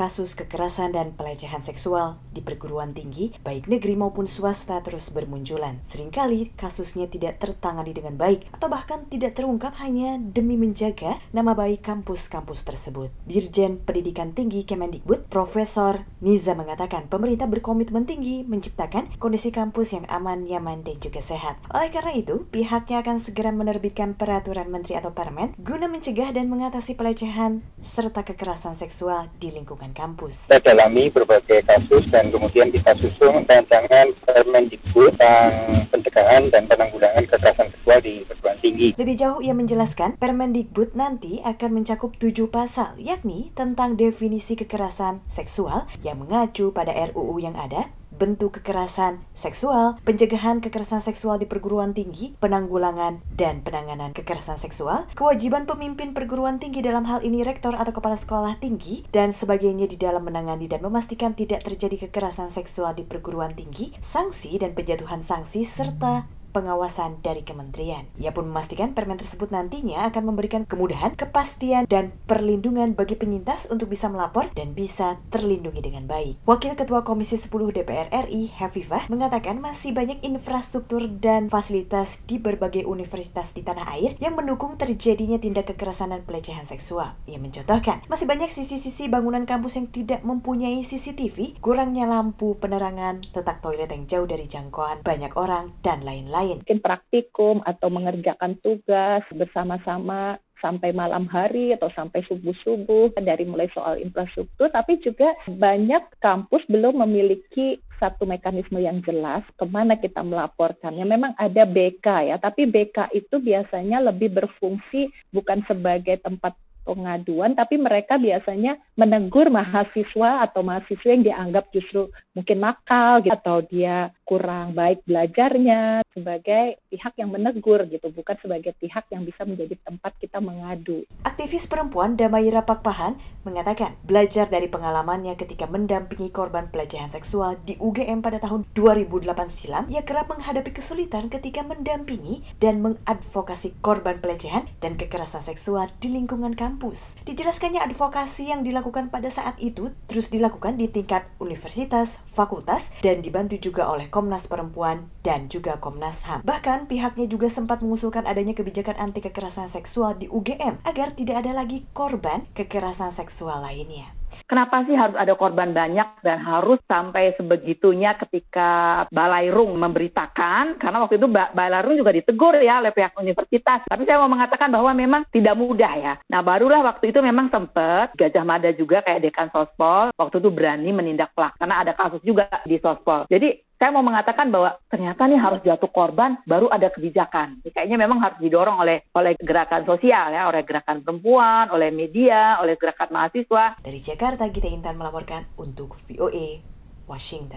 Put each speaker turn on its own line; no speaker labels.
kasus kekerasan dan pelecehan seksual di perguruan tinggi, baik negeri maupun swasta terus bermunculan. Seringkali kasusnya tidak tertangani dengan baik atau bahkan tidak terungkap hanya demi menjaga nama baik kampus-kampus tersebut. Dirjen Pendidikan Tinggi Kemendikbud, Profesor Niza mengatakan pemerintah berkomitmen tinggi menciptakan kondisi kampus yang aman, nyaman, dan juga sehat. Oleh karena itu, pihaknya akan segera menerbitkan peraturan menteri atau permen guna mencegah dan mengatasi pelecehan serta kekerasan seksual di lingkungan kampus.
Kita dalami berbagai kasus dan kemudian kita susun rancangan Permendikbud tentang pencegahan dan penanggulangan kekerasan seksual di perguruan tinggi.
Lebih jauh ia menjelaskan Permendikbud nanti akan mencakup tujuh pasal, yakni tentang definisi kekerasan seksual yang mengacu pada RUU yang ada, bentuk kekerasan seksual, pencegahan kekerasan seksual di perguruan tinggi, penanggulangan dan penanganan kekerasan seksual, kewajiban pemimpin perguruan tinggi dalam hal ini rektor atau kepala sekolah tinggi, dan sebagainya di dalam menangani dan memastikan tidak terjadi kekerasan seksual di perguruan tinggi, sanksi dan penjatuhan sanksi, serta pengawasan dari kementerian. Ia pun memastikan permen tersebut nantinya akan memberikan kemudahan, kepastian, dan perlindungan bagi penyintas untuk bisa melapor dan bisa terlindungi dengan baik. Wakil Ketua Komisi 10 DPR RI, Hafifah, mengatakan masih banyak infrastruktur dan fasilitas di berbagai universitas di tanah air yang mendukung terjadinya tindak kekerasan dan pelecehan seksual. Ia mencontohkan, masih banyak sisi-sisi bangunan kampus yang tidak mempunyai CCTV, kurangnya lampu, penerangan, letak toilet yang jauh dari jangkauan banyak orang, dan lain-lain lain.
Mungkin praktikum atau mengerjakan tugas bersama-sama sampai malam hari atau sampai subuh-subuh dari mulai soal infrastruktur tapi juga banyak kampus belum memiliki satu mekanisme yang jelas ke mana kita melaporkannya. Memang ada BK ya, tapi BK itu biasanya lebih berfungsi bukan sebagai tempat pengaduan, tapi mereka biasanya menegur mahasiswa atau mahasiswa yang dianggap justru mungkin nakal gitu, atau dia kurang baik belajarnya sebagai pihak yang menegur gitu, bukan sebagai pihak yang bisa menjadi tempat kita mengadu.
Aktivis perempuan Damaira Pakpahan mengatakan belajar dari pengalamannya ketika mendampingi korban pelecehan seksual di UGM pada tahun 2008 silam, ia kerap menghadapi kesulitan ketika mendampingi dan mengadvokasi korban pelecehan dan kekerasan seksual di lingkungan kampus. Dijelaskannya advokasi yang dilakukan pada saat itu terus dilakukan di tingkat universitas, fakultas, dan dibantu juga oleh Komnas Perempuan dan juga Komnas HAM. Bahkan pihaknya juga sempat mengusulkan adanya kebijakan anti kekerasan seksual di UGM agar tidak ada lagi korban kekerasan seksual lainnya.
Kenapa sih harus ada korban banyak dan harus sampai sebegitunya ketika Balairung memberitakan? Karena waktu itu Balairung juga ditegur ya oleh pihak universitas. Tapi saya mau mengatakan bahwa memang tidak mudah ya. Nah barulah waktu itu memang sempat Gajah Mada juga kayak dekan sospol waktu itu berani menindak pelak karena ada kasus juga di sospol. Jadi saya mau mengatakan bahwa ternyata nih harus jatuh korban baru ada kebijakan. Kayaknya memang harus didorong oleh oleh gerakan sosial ya, oleh gerakan perempuan, oleh media, oleh gerakan mahasiswa.
Dari Jakarta, Gita Intan melaporkan untuk VOA Washington.